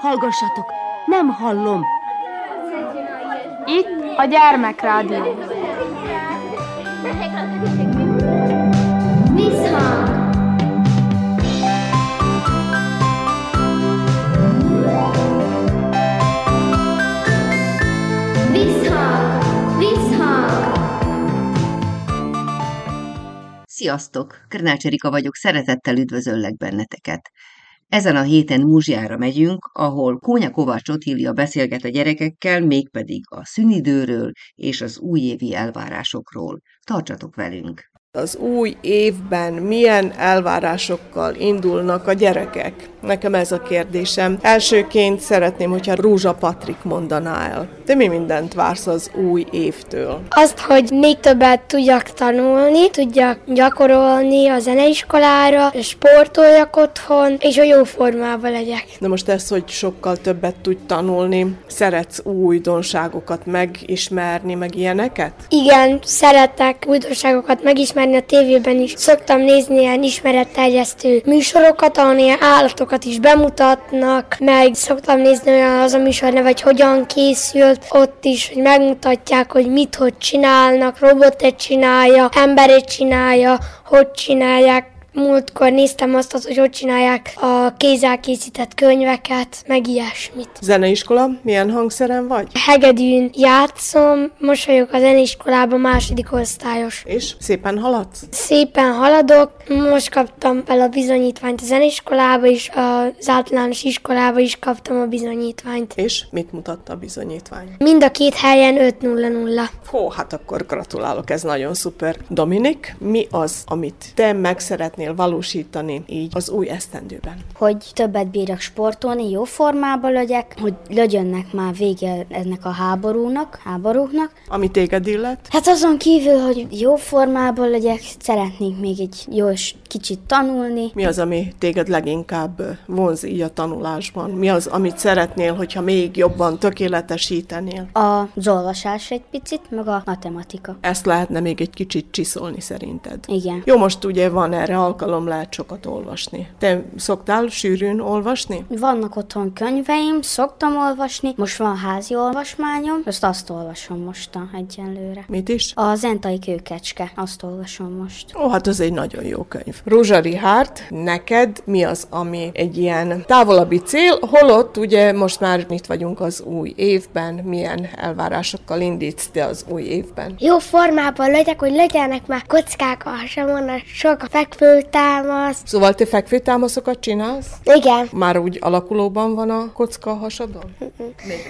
Hallgassatok, nem hallom. Itt a gyermekrádió. Visszhang! Visszhang! Visszhang! Sziasztok! Krnács Erika vagyok, szeretettel üdvözöllek benneteket. Ezen a héten Múzsiára megyünk, ahol Kónya Kovács Otília beszélget a gyerekekkel, mégpedig a szünidőről és az újévi elvárásokról. Tartsatok velünk! Az új évben milyen elvárásokkal indulnak a gyerekek? Nekem ez a kérdésem. Elsőként szeretném, hogyha Rúzsa Patrik mondaná el. Te mi mindent vársz az új évtől? Azt, hogy még többet tudjak tanulni, tudjak gyakorolni a zeneiskolára, sportoljak otthon, és a jó formában legyek. Na most ez, hogy sokkal többet tudj tanulni, szeretsz újdonságokat megismerni, meg ilyeneket? Igen, szeretek újdonságokat megismerni a tévében is. Szoktam nézni ilyen ismeretterjesztő műsorokat, ahol ilyen állatokat is bemutatnak, meg szoktam nézni olyan az a műsor neve, hogy hogyan készült, ott is, hogy megmutatják, hogy mit, hogy csinálnak, robotet csinálja, emberét csinálja, hogy csinálják, Múltkor néztem azt, hogy hogy csinálják a kézzel készített könyveket, meg ilyesmit. Zeneiskola, milyen hangszeren vagy? Hegedűn játszom, most vagyok a zeneiskolában második osztályos. És szépen haladsz? Szépen haladok, most kaptam fel a bizonyítványt a zeneiskolába is, az általános iskolába is kaptam a bizonyítványt. És mit mutatta a bizonyítvány? Mind a két helyen 5-0-0. Hó, hát akkor gratulálok, ez nagyon szuper. Dominik, mi az, amit te meg szeretnél valósítani így az új esztendőben? hogy többet bírjak sportolni, jó formában legyek, hogy legyennek már vége ennek a háborúnak, háborúknak. Ami téged illet? Hát azon kívül, hogy jó formában legyek, szeretnék még egy jó kicsit tanulni. Mi az, ami téged leginkább vonz így a tanulásban? Mi az, amit szeretnél, hogyha még jobban tökéletesítenél? Az olvasás egy picit, meg a matematika. Ezt lehetne még egy kicsit csiszolni szerinted. Igen. Jó, most ugye van erre alkalom, lehet sokat olvasni. Te szoktál sűrűn olvasni? Vannak otthon könyveim, szoktam olvasni, most van házi olvasmányom, ezt azt olvasom mostan egyenlőre. Mit is? A Zentai kőkecske, azt olvasom most. Ó, hát az egy nagyon jó könyv. Rózsa Richard, neked mi az, ami egy ilyen távolabbi cél, holott ugye most már itt vagyunk az új évben, milyen elvárásokkal indítsz te az új évben? Jó formában legyek, hogy legyenek már kockák a hasamon, a sok a fekvőtámasz. Szóval te fekvőtámaszokat csinálsz? Igen, Már úgy alakulóban van a kocka a hasadon?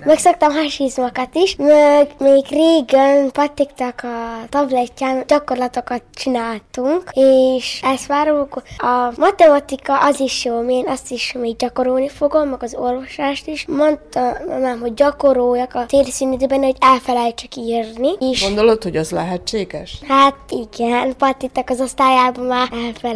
meg szoktam hasizmokat is, meg még régen Patiktak a tabletján gyakorlatokat csináltunk, és ezt várunk. A matematika az is jó, én azt is még gyakorolni fogom, meg az olvasást is. Mondta mamám, hogy gyakoroljak a téli szünidőben, hogy elfelejtsek írni, és Gondolod, hogy az lehetséges? hát igen, Patiktak az osztályában már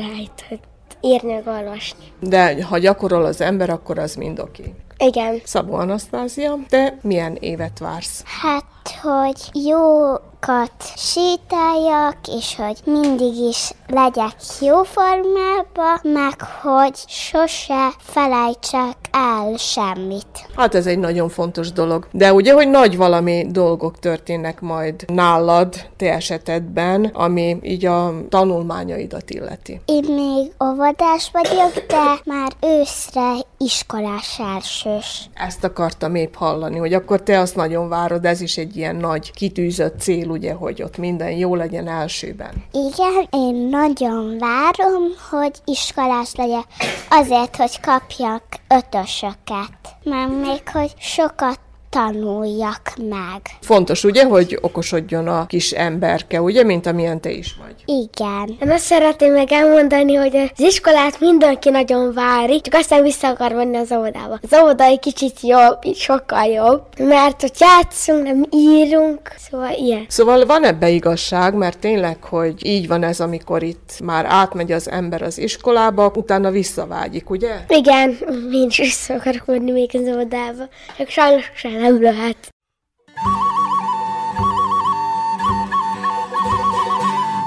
elfelejtett írni, olvasni. De ha gyakorol az ember, akkor az mind oké. Igen. Szabó Anasztázia, te milyen évet vársz? Hát, hogy jókat sétáljak, és hogy mindig is legyek jó formában, meg hogy sose felejtsek el semmit. Hát ez egy nagyon fontos dolog. De ugye, hogy nagy valami dolgok történnek majd nálad, te esetedben, ami így a tanulmányaidat illeti. Én még óvodás vagyok, de már őszre iskolás elsős. Ezt akartam épp hallani, hogy akkor te azt nagyon várod, ez is egy ilyen nagy kitűzött cél, ugye, hogy ott minden jó legyen elsőben. Igen, én nagyon várom, hogy iskolás legyek, azért, hogy kapjak ötösöket, mert még hogy sokat tanuljak meg. Fontos, ugye, hogy okosodjon a kis emberke, ugye, mint amilyen te is vagy. Igen. Én azt szeretném meg elmondani, hogy az iskolát mindenki nagyon vári, csak aztán vissza akar menni az óvodába. Az óvoda egy kicsit jobb, sokkal jobb, mert hogy játszunk, nem írunk, szóval ilyen. Szóval van ebbe igazság, mert tényleg, hogy így van ez, amikor itt már átmegy az ember az iskolába, utána visszavágyik, ugye? Igen, én is vissza akarok menni még az óvodába, csak sajnos sem nem lehet.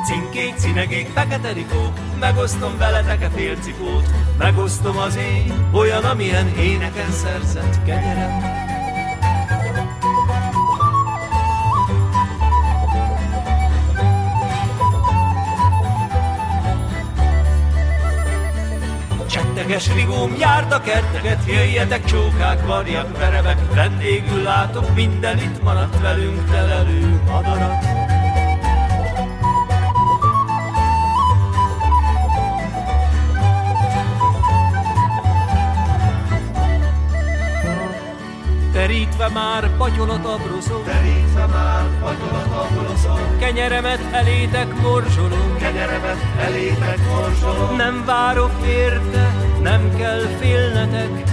Cinkék, cinegék, fekete rikó, megosztom veletek a félcikót, megosztom az én, olyan, amilyen éneken szerzett kenyerem. Csetteges rigóm, járt a kerteket, jöjjetek csókák, varjak, verebek, vendégül látok, minden itt maradt velünk telelő madarat. Terítve már patyolot abroszom, Terítve már patyolot abroszom, Kenyeremet elétek morzsolom, Kenyeremet elétek morzsolom. Nem várok érte, nem kell félnetek,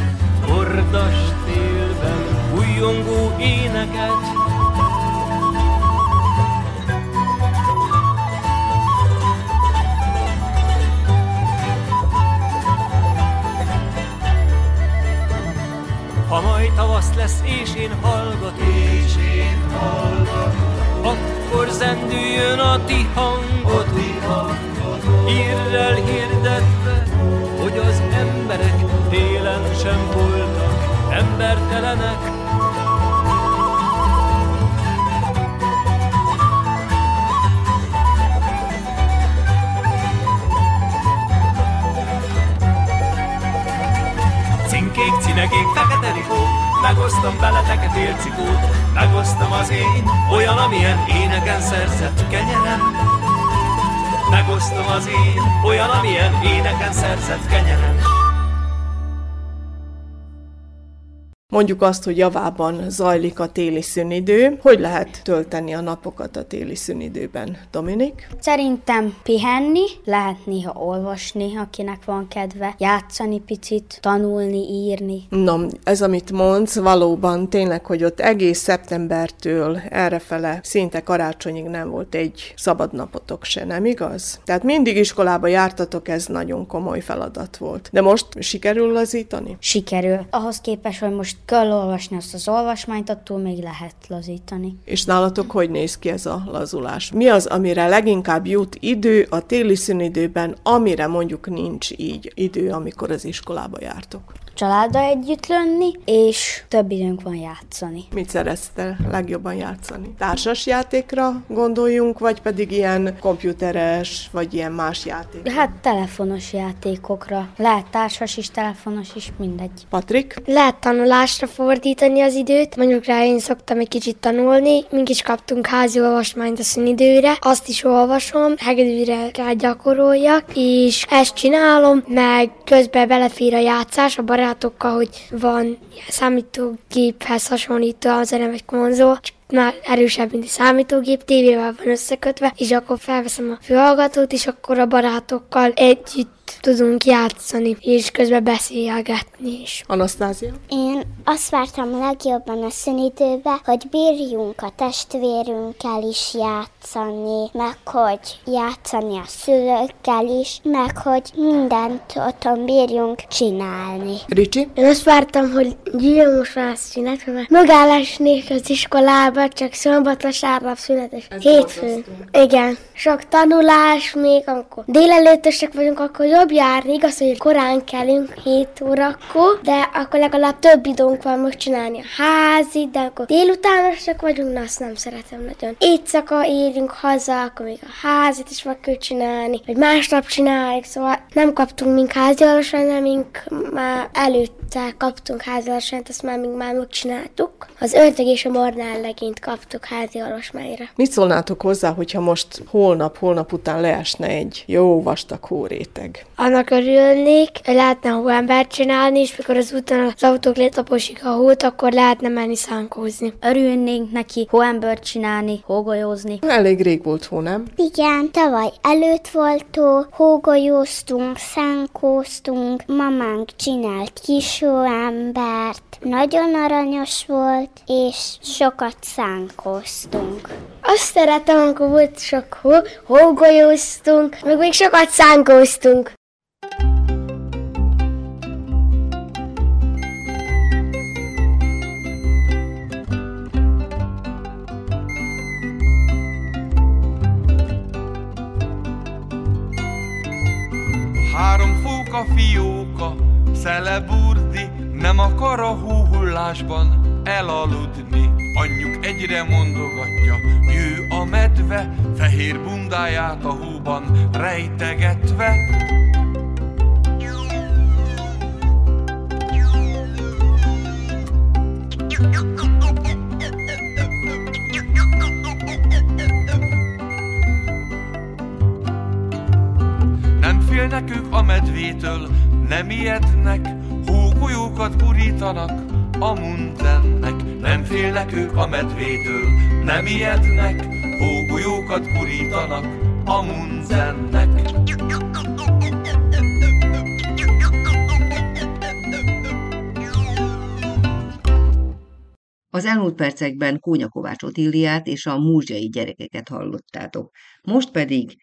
Hordas télben újongó éneket, Ha majd tavasz lesz, és én hallgatom, és én hallgatom, akkor zendüljön a ti hangotok, hírrel hirdetve, hogy az emberek télen sem voltak embertelenek, Cinkék, cinegék, fekete rikó, megosztom veletek a félcikót, megosztom az én, olyan, amilyen éneken szerzett kenyerem. Megosztom az én, olyan, amilyen éneken szerzett kenyerem. Mondjuk azt, hogy javában zajlik a téli szünidő. Hogy lehet tölteni a napokat a téli szünidőben, Dominik? Szerintem pihenni, lehet néha olvasni, akinek van kedve, játszani picit, tanulni, írni. Na, ez amit mondsz, valóban tényleg, hogy ott egész szeptembertől errefele szinte karácsonyig nem volt egy szabad napotok se, nem igaz? Tehát mindig iskolába jártatok, ez nagyon komoly feladat volt. De most sikerül lazítani? Sikerül. Ahhoz képest, hogy most kell olvasni azt az olvasmányt, attól még lehet lazítani. És nálatok hogy néz ki ez a lazulás? Mi az, amire leginkább jut idő a téli szünidőben, amire mondjuk nincs így idő, amikor az iskolába jártok? Családdal együtt lenni, és több időnk van játszani. Mit szerettél legjobban játszani? Társas játékra gondoljunk, vagy pedig ilyen komputeres, vagy ilyen más játék? Hát telefonos játékokra. Lehet társas is, telefonos is, mindegy. Patrik? Lehet tanulásra fordítani az időt, mondjuk rá én szoktam egy kicsit tanulni, mink is kaptunk házi olvasmányt a szünidőre, azt is olvasom, hegedűre rá gyakoroljak, és ezt csinálom, meg közben belefér a játszás a barátokkal, hogy van számítógéphez hasonlító az vagy konzol, csak már erősebb, mint egy számítógép, tévével van összekötve, és akkor felveszem a fülhallgatót, és akkor a barátokkal együtt tudunk játszani, és közben beszélgetni is. Anasztázia? Én azt vártam legjobban a szünidőbe, hogy bírjunk a testvérünkkel is játszani, meg hogy játszani a szülőkkel is, meg hogy mindent otthon bírjunk csinálni. Ricsi? Én azt vártam, hogy már a szünet, mert megállásnék az iskolába, csak szombat, vasárnap szünetes. Hétfő. Igen. Sok tanulás még, amikor délelőtösek vagyunk, akkor jobb járni. Igaz, hogy korán kelünk 7 órakor, de akkor legalább több időnk van megcsinálni a házi, de akkor délutánosak vagyunk, na azt nem szeretem nagyon. Éjszaka érünk haza, akkor még a házit is meg kell csinálni, vagy másnap csináljuk, szóval nem kaptunk mink házi hanem mink már előtte kaptunk házi alasányt, azt már mink már megcsináltuk. Az ördög és a mornál legényt kaptuk házi olvasmányra. Mit szólnátok hozzá, hogyha most holnap, holnap után leesne egy jó vastag hóréteg? Annak örülnék, hogy lehetne hóembert csinálni, és mikor az úton az autók letaposik a hót, akkor lehetne menni szánkózni. Örülnénk neki hóembert csinálni, hógolyózni. Elég rég volt hó, nem? Igen, tavaly előtt volt tó, hógolyóztunk, szánkóztunk, mamánk csinált kis hóembert, nagyon aranyos volt, és sokat szánkóztunk. Azt szeretem, amikor volt sok hó, hógolyóztunk, meg még sokat szánkóztunk. Fele burdi, nem akar a hóhullásban elaludni. Anyjuk egyre mondogatja, ő a medve, fehér bundáját a hóban rejtegetve. Nem félnek ők a medvétől, nem ijednek, hógolyókat gurítanak a mundennek. Nem félnek ők a medvétől, nem ijednek, hógolyókat gurítanak a mundennek. Az elmúlt percekben Kónya Kovács Otilliát és a múzsiai gyerekeket hallottátok. Most pedig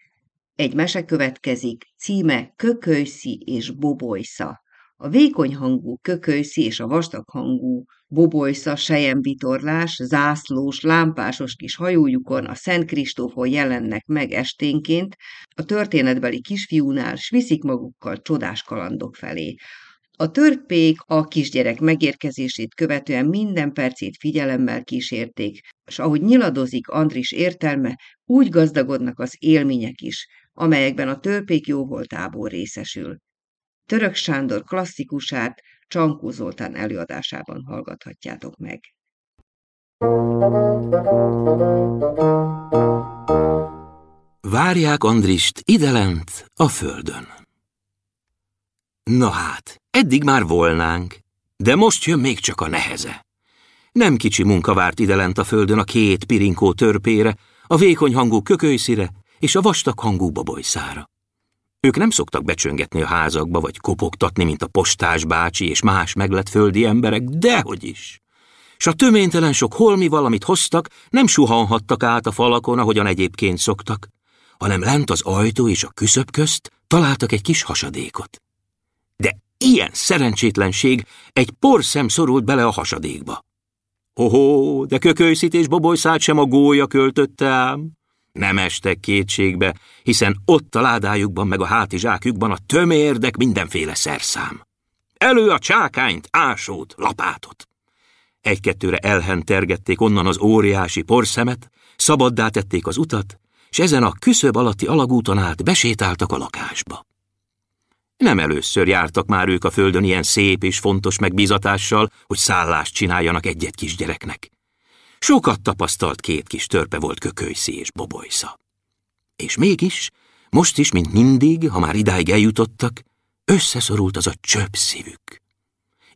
egy mese következik, címe Kökölyszi és Bobolysza. A vékony hangú kökölyszi és a vastag hangú bobolysza sejemvitorlás, zászlós, lámpásos kis hajójukon a Szent Kristófon jelennek meg esténként, a történetbeli kisfiúnál, s viszik magukkal csodás kalandok felé. A törpék a kisgyerek megérkezését követően minden percét figyelemmel kísérték, és ahogy nyiladozik Andris értelme, úgy gazdagodnak az élmények is, amelyekben a törpék jóvoltából részesül. Török Sándor klasszikusát Csankó Zoltán előadásában hallgathatjátok meg. Várják Andrist idelent a földön. Na hát, eddig már volnánk, de most jön még csak a neheze. Nem kicsi munka várt idelent a földön a két pirinkó törpére, a vékony hangú kökölyszire és a vastag hangú babolyszára. Ők nem szoktak becsöngetni a házakba, vagy kopogtatni, mint a postás bácsi és más meglett földi emberek, dehogy is. S a töménytelen sok holmi valamit hoztak, nem suhanhattak át a falakon, ahogyan egyébként szoktak, hanem lent az ajtó és a küszöb közt találtak egy kis hasadékot. De ilyen szerencsétlenség egy porszem szorult bele a hasadékba. Hoho, de kökölyszít és bobolyszát sem a gólya költötte ám. Nem estek kétségbe, hiszen ott a ládájukban meg a hátizsákjukban a tömérdek mindenféle szerszám. Elő a csákányt, ásót, lapátot. Egy-kettőre elhentergették onnan az óriási porszemet, szabaddá tették az utat, és ezen a küszöb alatti alagúton át besétáltak a lakásba. Nem először jártak már ők a földön ilyen szép és fontos megbízatással, hogy szállást csináljanak egy-egy kisgyereknek. Sokat tapasztalt két kis törpe volt kökölyszi és bobolysza. És mégis, most is, mint mindig, ha már idáig eljutottak, összeszorult az a csöpp szívük.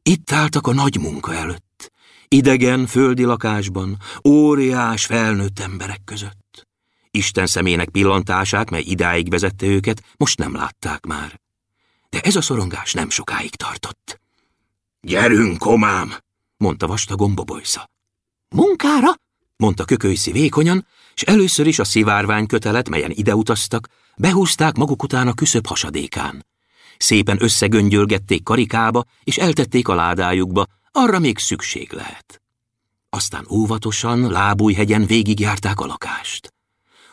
Itt álltak a nagy munka előtt, idegen földi lakásban, óriás felnőtt emberek között. Isten szemének pillantását, mely idáig vezette őket, most nem látták már. De ez a szorongás nem sokáig tartott. Gyerünk, komám, mondta vastagon bobolysza. Munkára? mondta kökölyszi vékonyan, és először is a szivárvány kötelet, melyen ideutaztak, behúzták maguk után a küszöb hasadékán. Szépen összegöngyölgették karikába, és eltették a ládájukba, arra még szükség lehet. Aztán óvatosan, lábújhegyen végigjárták a lakást.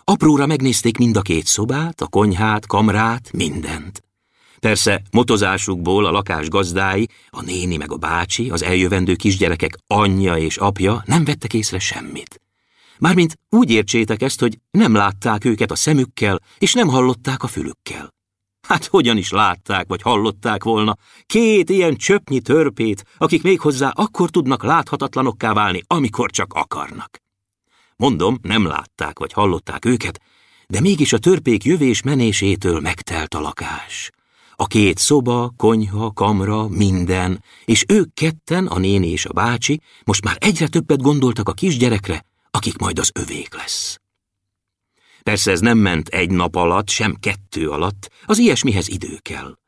Apróra megnézték mind a két szobát, a konyhát, kamrát, mindent. Persze motozásukból a lakás gazdái, a néni meg a bácsi, az eljövendő kisgyerekek anyja és apja nem vettek észre semmit. Mármint úgy értsétek ezt, hogy nem látták őket a szemükkel, és nem hallották a fülükkel. Hát hogyan is látták, vagy hallották volna két ilyen csöpnyi törpét, akik méghozzá akkor tudnak láthatatlanokká válni, amikor csak akarnak. Mondom, nem látták, vagy hallották őket, de mégis a törpék jövés-menésétől megtelt a lakás. A két szoba, konyha, kamra, minden, és ők ketten, a néni és a bácsi, most már egyre többet gondoltak a kisgyerekre, akik majd az övék lesz. Persze ez nem ment egy nap alatt, sem kettő alatt, az ilyesmihez idő kell.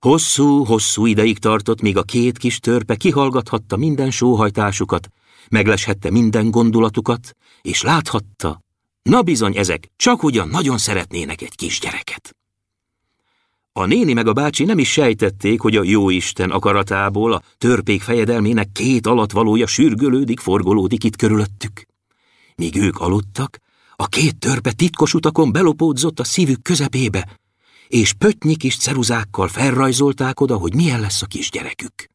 Hosszú-hosszú ideig tartott, míg a két kis törpe kihallgathatta minden sóhajtásukat, megleshette minden gondolatukat, és láthatta, na bizony ezek csak ugyan nagyon szeretnének egy kisgyereket. A néni meg a bácsi nem is sejtették, hogy a jóisten akaratából a törpék fejedelmének két alatvalója sürgölődik, forgolódik itt körülöttük. Míg ők aludtak, a két törpe titkos utakon belopódzott a szívük közepébe, és pöttnyi kis ceruzákkal felrajzolták oda, hogy milyen lesz a kisgyerekük.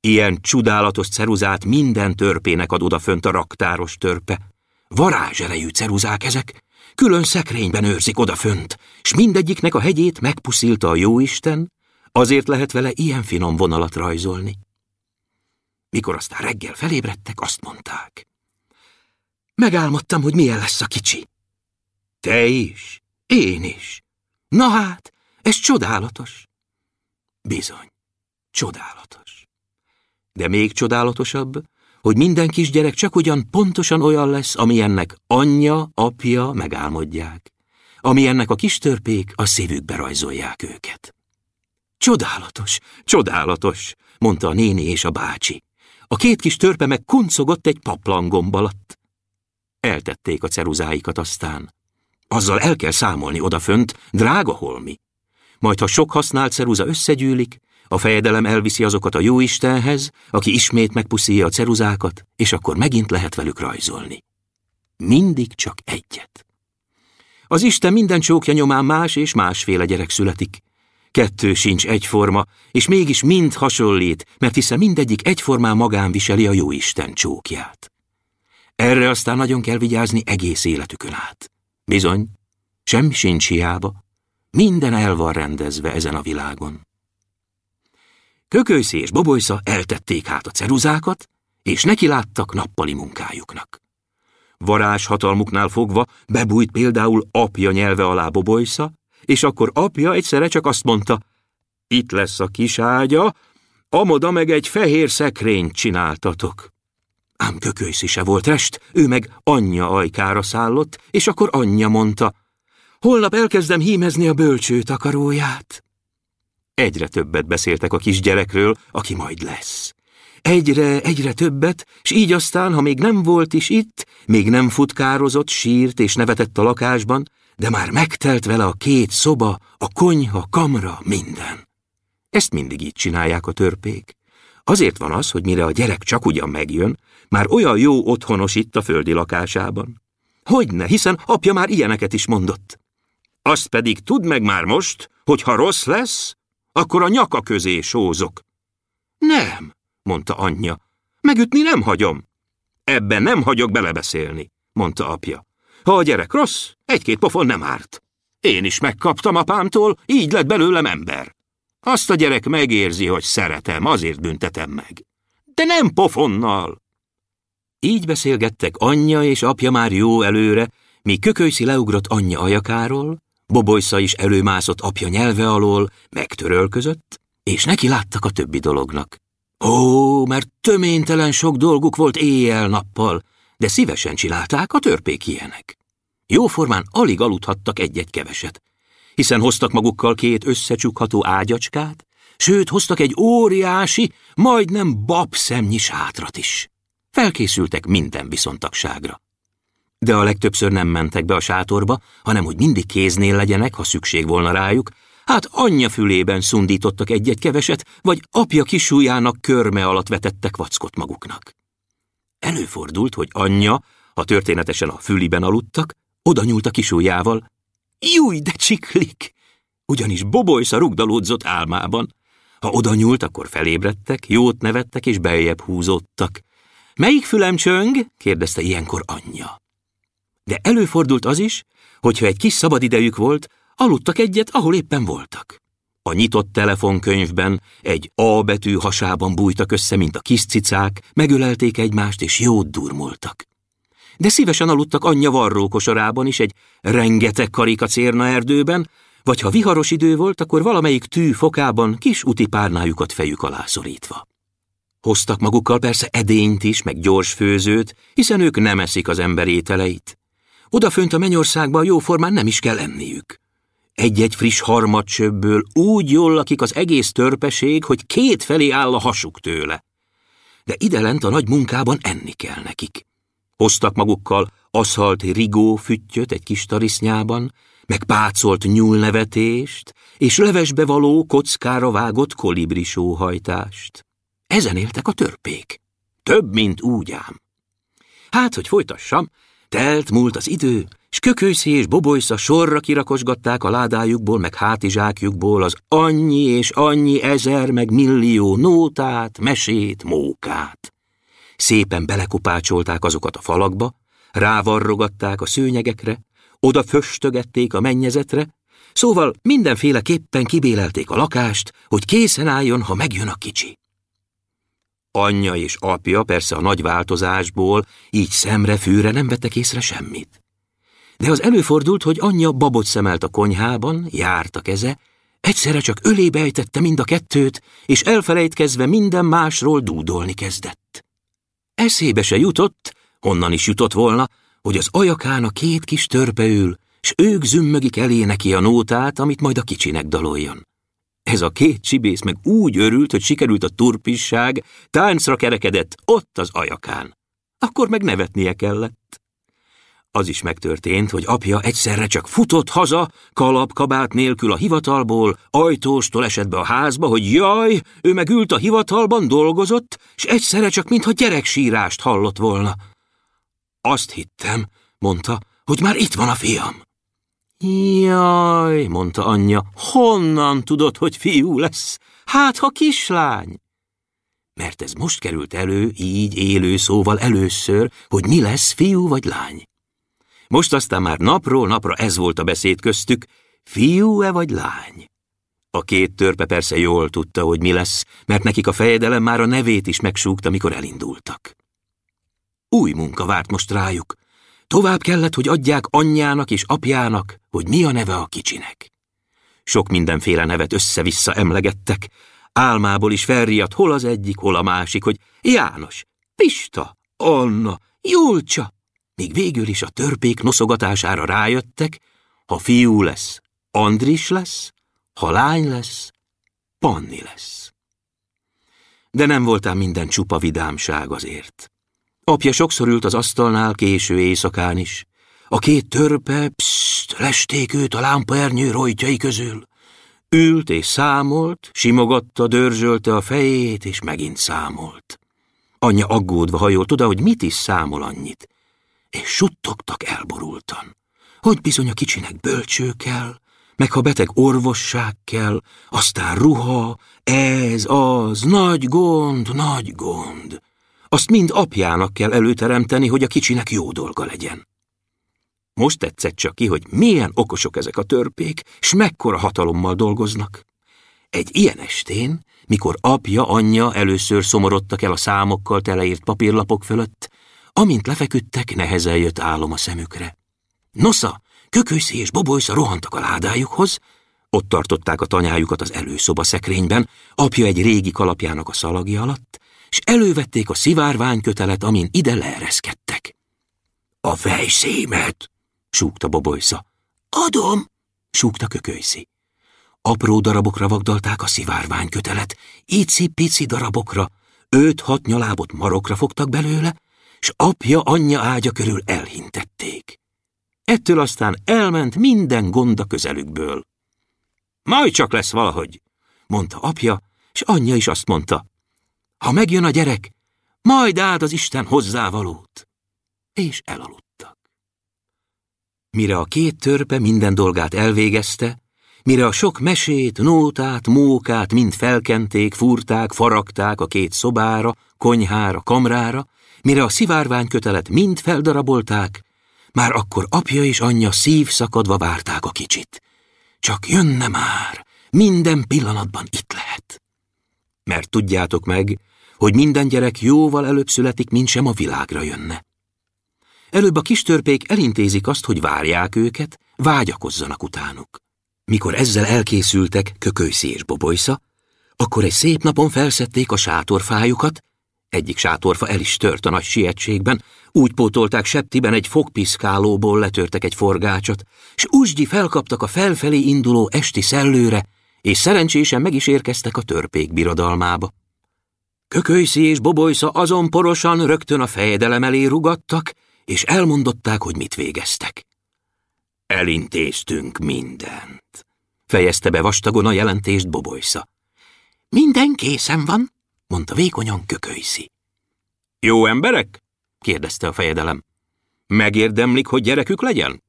Ilyen csudálatos ceruzát minden törpének ad oda fönt a raktáros törpe. Varázserejű ceruzák ezek, külön szekrényben őrzik oda fönt, s mindegyiknek a hegyét megpuszilta a jóisten, azért lehet vele ilyen finom vonalat rajzolni. Mikor aztán reggel felébredtek, azt mondták. Megálmodtam, hogy milyen lesz a kicsi. Te is, én is. Na hát, ez csodálatos. Bizony, csodálatos. De még csodálatosabb, hogy minden kisgyerek csak ugyan pontosan olyan lesz, amilyennek anyja, apja megálmodják, amilyennek a kis törpék a szívükbe rajzolják őket. Csodálatos, csodálatos, mondta a néni és a bácsi. A két kis törpe meg kuncogott egy paplangomb alatt. Eltették a ceruzáikat aztán. Azzal el kell számolni odafönt, drága holmi. Majd, ha sok használt ceruza összegyűlik, a fejedelem elviszi azokat a jóistenhez, aki ismét megpuszíja a ceruzákat, és akkor megint lehet velük rajzolni. Mindig csak egyet. Az Isten minden csókja nyomán más és másféle gyerek születik. Kettő sincs egyforma, és mégis mind hasonlít, mert hiszen mindegyik egyformán magán viseli a jóisten csókját. Erre aztán nagyon kell vigyázni egész életükön át. Bizony, semmi sincs hiába, minden el van rendezve ezen a világon. Kökőszi és Bobojsza eltették hát a ceruzákat, és neki láttak nappali munkájuknak. Varázs hatalmuknál fogva bebújt például apja nyelve alá Bobojsza, és akkor apja egyszerre csak azt mondta, itt lesz a kis ágya, amoda meg egy fehér szekrényt csináltatok. Ám kökőszi se volt rest, ő meg anyja ajkára szállott, és akkor anyja mondta, holnap elkezdem hímezni a bölcső takaróját. Egyre többet beszéltek a kisgyerekről, aki majd lesz. Egyre, egyre többet, s így aztán, ha még nem volt is itt, még nem futkározott, sírt és nevetett a lakásban, de már megtelt vele a két szoba, a konyha, kamra, minden. Ezt mindig így csinálják a törpék. Azért van az, hogy mire a gyerek csak ugyan megjön, már olyan jó otthonos itt a földi lakásában. Hogyne, hiszen apja már ilyeneket is mondott. Azt pedig tudd meg már most, hogy ha rossz lesz, akkor a nyaka közé sózok. Nem, mondta anyja, megütni nem hagyom. Ebben nem hagyok belebeszélni, mondta apja. Ha a gyerek rossz, egy-két pofon nem árt. Én is megkaptam apámtól, így lett belőlem ember. Azt a gyerek megérzi, hogy szeretem, azért büntetem meg. De nem pofonnal. Így beszélgettek anyja és apja már jó előre, míg kökölyszi leugrott anyja ajakáról, Bobojsza is előmászott apja nyelve alól, megtörölközött, és neki láttak a többi dolognak. Ó, mert töménytelen sok dolguk volt éjjel-nappal, de szívesen csinálták a törpék ilyenek. Jóformán alig aludhattak egy-egy keveset, hiszen hoztak magukkal két összecsukható ágyacskát, sőt, hoztak egy óriási, majdnem babszemnyi sátrat is. Felkészültek minden viszontagságra. De a legtöbbször nem mentek be a sátorba, hanem hogy mindig kéznél legyenek, ha szükség volna rájuk, hát anyja fülében szundítottak egy-egy keveset, vagy apja kisújának körme alatt vetettek vackot maguknak. Előfordult, hogy anyja, ha történetesen a füliben aludtak, oda nyúlt a kisújával. Júj, de csiklik! Ugyanis bobolysza rugdalódzott álmában. Ha oda nyúlt, akkor felébredtek, jót nevettek és beljebb húzódtak. Melyik fülem csöng? kérdezte ilyenkor anyja. De előfordult az is, hogyha egy kis szabadidejük volt, aludtak egyet, ahol éppen voltak. A nyitott telefonkönyvben egy A betű hasában bújtak össze, mint a kis cicák, megölelték egymást és jót durmultak. De szívesen aludtak anyja varrókosarában is egy rengeteg karikacérna erdőben, vagy ha viharos idő volt, akkor valamelyik tű fokában kis úti párnájukat fejük alá szorítva. Hoztak magukkal persze edényt is, meg gyors főzőt, hiszen ők nem eszik az ember ételeit. Odafönt a mennyországban jóformán nem is kell enniük. Egy-egy friss harmadcsőbből úgy jól lakik az egész törpeség, hogy két felé áll a hasuk tőle. De idelent a nagy munkában enni kell nekik. Hoztak magukkal aszalt rigó füttyöt egy kis tarisznyában, meg pácolt nyúlnevetést, és levesbe való kockára vágott kolibrisóhajtást. Ezen éltek a törpék. Több, mint úgy ám. Hát, hogy folytassam, Telt múlt az idő, s kökőszi és bobolysza sorra kirakosgatták a ládájukból, meg hátizsákjukból az annyi és annyi ezer, meg millió nótát, mesét, mókát. Szépen belekopácsolták azokat a falakba, rávarrogatták a szőnyegekre, oda föstögették a mennyezetre, szóval mindenféleképpen kibélelték a lakást, hogy készen álljon, ha megjön a kicsi. Anyja és apja persze a nagy változásból így szemre, fűre nem vettek észre semmit. De az előfordult, hogy anyja babot szemelt a konyhában, járt a keze, egyszerre csak ölébe ejtette mind a kettőt, és elfelejtkezve minden másról dúdolni kezdett. Eszébe se jutott, honnan is jutott volna, hogy az ajakán a két kis törpe ül, s ők zümmögik elé neki a nótát, amit majd a kicsinek daloljon. Ez a két csibész meg úgy örült, hogy sikerült a turpisság, táncra kerekedett ott az ajakán. Akkor meg nevetnie kellett. Az is megtörtént, hogy apja egyszerre csak futott haza, kalap, kabát nélkül a hivatalból, ajtóstól esett be a házba, hogy jaj, ő meg ült a hivatalban, dolgozott, és egyszerre csak mintha gyereksírást hallott volna. Azt hittem, mondta, hogy már itt van a fiam. Jaj, mondta anyja, honnan tudod, hogy fiú lesz? Hát, ha kislány. Mert ez most került elő, így élő szóval először, hogy mi lesz, fiú vagy lány. Most aztán már napról napra ez volt a beszéd köztük, fiú-e vagy lány. A két törpe persze jól tudta, hogy mi lesz, mert nekik a fejedelem már a nevét is megsúgta, mikor elindultak. Új munka várt most rájuk, Tovább kellett, hogy adják anyjának és apjának, hogy mi a neve a kicsinek. Sok mindenféle nevet össze-vissza emlegettek, álmából is felriadt hol az egyik, hol a másik, hogy János, Pista, Anna, Julcsa, míg végül is a törpék noszogatására rájöttek, ha fiú lesz, Andris lesz, ha lány lesz, Panni lesz. De nem voltál minden csupa vidámság azért. Apja sokszor ült az asztalnál késő éjszakán is. A két törpe, pszt, lesték őt a lámpaernyő rojtjai közül. Ült és számolt, simogatta, dörzsölte a fejét, és megint számolt. Anyja aggódva hajolt oda, hogy mit is számol annyit. És suttogtak elborultan. Hogy bizony a kicsinek bölcső kell, meg ha beteg orvosság kell, aztán ruha, ez, az, nagy gond, nagy gond. Azt mind apjának kell előteremteni, hogy a kicsinek jó dolga legyen. Most tetszett csak ki, hogy milyen okosok ezek a törpék, s mekkora hatalommal dolgoznak. Egy ilyen estén, mikor apja, anyja először szomorodtak el a számokkal teleírt papírlapok fölött, amint lefeküdtek, nehezen jött álom a szemükre. Nosza, kökőszi és bobolysza rohantak a ládájukhoz, ott tartották a tanyájukat az előszoba szekrényben, apja egy régi kalapjának a szalagja alatt, és elővették a szivárványkötelet, amin ide leereszkedtek. A fejszémet, súgta Bobolysza. Adom, súgta Kökölyszi. Apró darabokra vagdalták a szivárványkötelet, ici-pici darabokra, öt-hat nyalábot marokra fogtak belőle, s apja anyja ágya körül elhintették. Ettől aztán elment minden gond a közelükből. Majd csak lesz valahogy, mondta apja, és anyja is azt mondta, ha megjön a gyerek, majd áld az Isten hozzávalót. És elaludtak. Mire a két törpe minden dolgát elvégezte, mire a sok mesét, nótát, mókát mind felkenték, fúrták, faragták a két szobára, konyhára, kamrára, mire a szivárványkötelet mind feldarabolták, már akkor apja és anyja szívszakadva várták a kicsit. Csak jönne már, minden pillanatban itt lehet. Mert tudjátok meg, hogy minden gyerek jóval előbb születik, mint sem a világra jönne. Előbb a kis törpék elintézik azt, hogy várják őket, vágyakozzanak utánuk. Mikor ezzel elkészültek Kökőszi és Bobolysza, akkor egy szép napon felszették a sátorfájukat, egyik sátorfa el is tört a nagy sietségben, úgy pótolták septiben egy fogpiszkálóból letörtek egy forgácsot, s úsgyi felkaptak a felfelé induló esti szellőre, és szerencsésen meg is érkeztek a törpék birodalmába. Kökölyszi és Bobolysza azon porosan rögtön a fejedelem elé rugattak, és elmondották, hogy mit végeztek. Elintéztünk mindent, fejezte be vastagon a jelentést Bobolysza. Minden készen van, mondta vékonyan Kökölyszi. Jó emberek? kérdezte a fejedelem. Megérdemlik, hogy gyerekük legyen?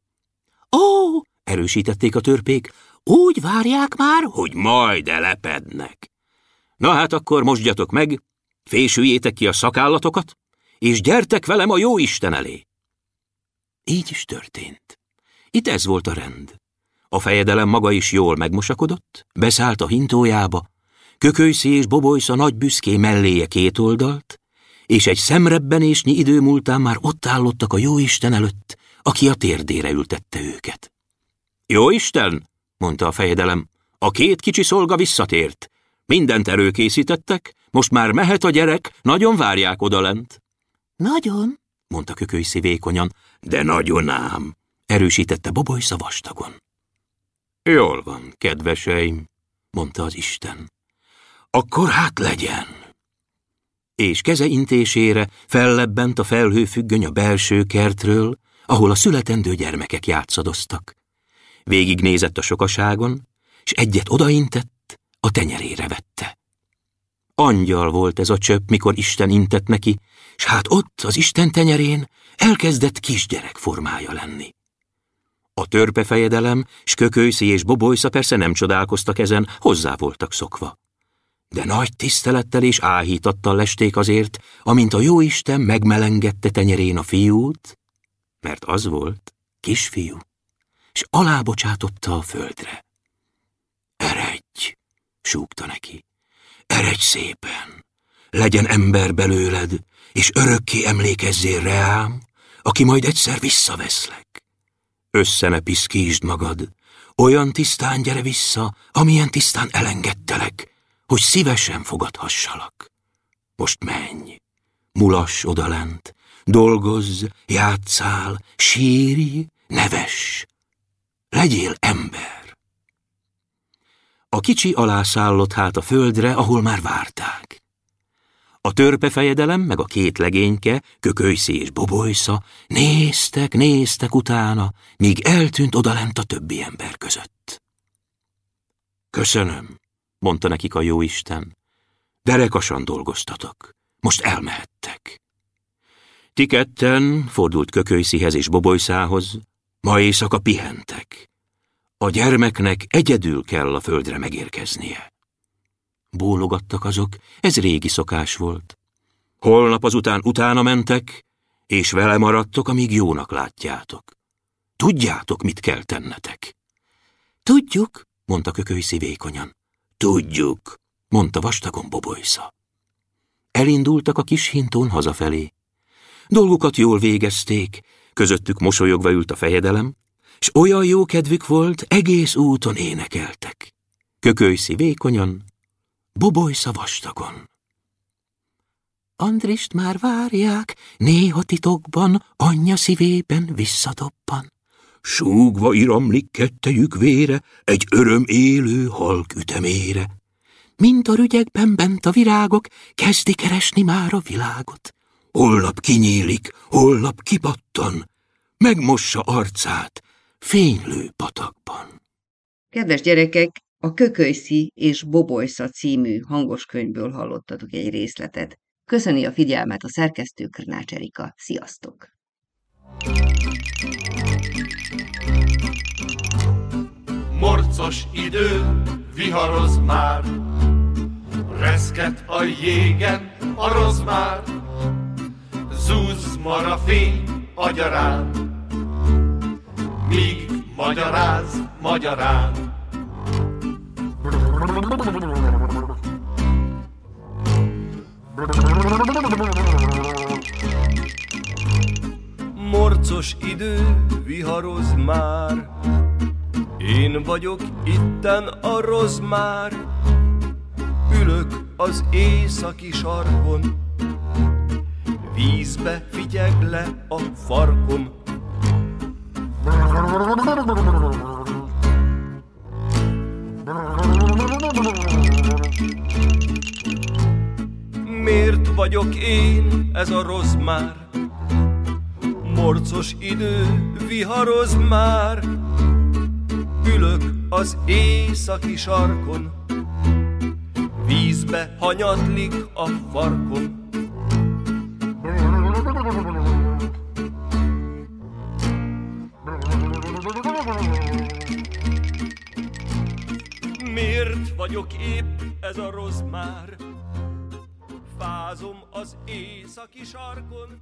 Ó, erősítették a törpék, úgy várják már, hogy majd elepednek. Na hát akkor mosdjatok meg, fésüljétek ki a szakállatokat, és gyertek velem a jó Isten elé. Így is történt. Itt ez volt a rend. A fejedelem maga is jól megmosakodott, beszállt a hintójába, Kökölyszi és Bobolysza nagy büszké melléje két oldalt, és egy szemrebbenésnyi idő múltán már ott állottak a jóisten előtt, aki a térdére ültette őket. Jóisten, mondta a fejedelem, a két kicsi szolga visszatért. Mindent előkészítettek, most már mehet a gyerek, nagyon várják odalent. Nagyon, mondta Kökölyszi vékonyan, de nagyon ám, erősítette Bobolysza vastagon. Jól van, kedveseim, mondta az Isten. Akkor hát legyen. És keze intésére fellebbent a felhőfüggöny a belső kertről, ahol a születendő gyermekek játszadoztak. Végignézett a sokaságon, és egyet odaintett, a tenyerére vette. Angyal volt ez a csöpp, mikor Isten intett neki, és hát ott, az Isten tenyerén elkezdett kisgyerek formája lenni. A törpefejedelem, s kökölyszi és bobolysza persze nem csodálkoztak ezen, hozzá voltak szokva. De nagy tisztelettel és áhítattal lesték azért, amint a jóisten megmelengette tenyerén a fiút, mert az volt, kisfiú, és alábocsátotta a földre. Eredj, súgta neki, eredj szépen, legyen ember belőled, és örökké emlékezzél reám, aki majd egyszer visszaveszlek. Össze piszkítsd magad, olyan tisztán gyere vissza, amilyen tisztán elengedtelek, hogy szívesen fogadhassalak. Most menj, mulass odalent, dolgozz, játszál, sírj, neves, legyél ember. A kicsi alászállott hát a földre, ahol már várták. A törpefejedelem meg a két legényke, kökölyszi és bobolysza, néztek, néztek utána, míg eltűnt odalent a többi ember között. Köszönöm, mondta nekik a jóisten. Derekasan dolgoztatok, most elmehettek. Ti ketten, fordult kökölyszihez és bobolyszához, ma éjszaka pihentek. A gyermeknek egyedül kell a földre megérkeznie. Bólogattak azok, ez régi szokás volt. Holnap azután utána mentek, és vele maradtok, amíg jónak látjátok. Tudjátok, mit kell tennetek. Tudjuk, mondta kökölyszi vékonyan. Tudjuk, mondta vastagon bobolysza. Elindultak a kis hintón hazafelé. Dolgukat jól végezték, közöttük mosolyogva ült a fejedelem, s olyan jó kedvük volt, egész úton énekeltek. Kökölyszi vékonyan, bobolysza vastagon. Andrist már várják, néha titokban, anyja szívében visszadobban. Súgva iramlik kettejük vére, egy öröm élő halk ütemére. Mint a rügyekben bent a virágok, kezdi keresni már a világot. Holnap kinyílik, holnap kipattan, megmossa arcát fénylő patakban. Kedves gyerekek, a Kökölyszi és Bobolysza című hangos könyvből hallottatok egy részletet. Köszöni a figyelmet a szerkesztő Krnács Erika. Sziasztok! Morcos idő, viharoz már, Reszket a jégen a rozmár, Zúz mar a fény agyarán, Míg magyaráz magyarán. Morcos idő, viharoz már, Én vagyok itten a rozmár, Ülök az északi sarkon, Vízbe figyeg le a farkom. Miért vagyok én ez a rozmár? Morcos idő viharoz már, Ülök az északi sarkon, Vízbe hanyatlik a farkom. Vagyok épp ez a rozmár. Fázom az északi sarkon,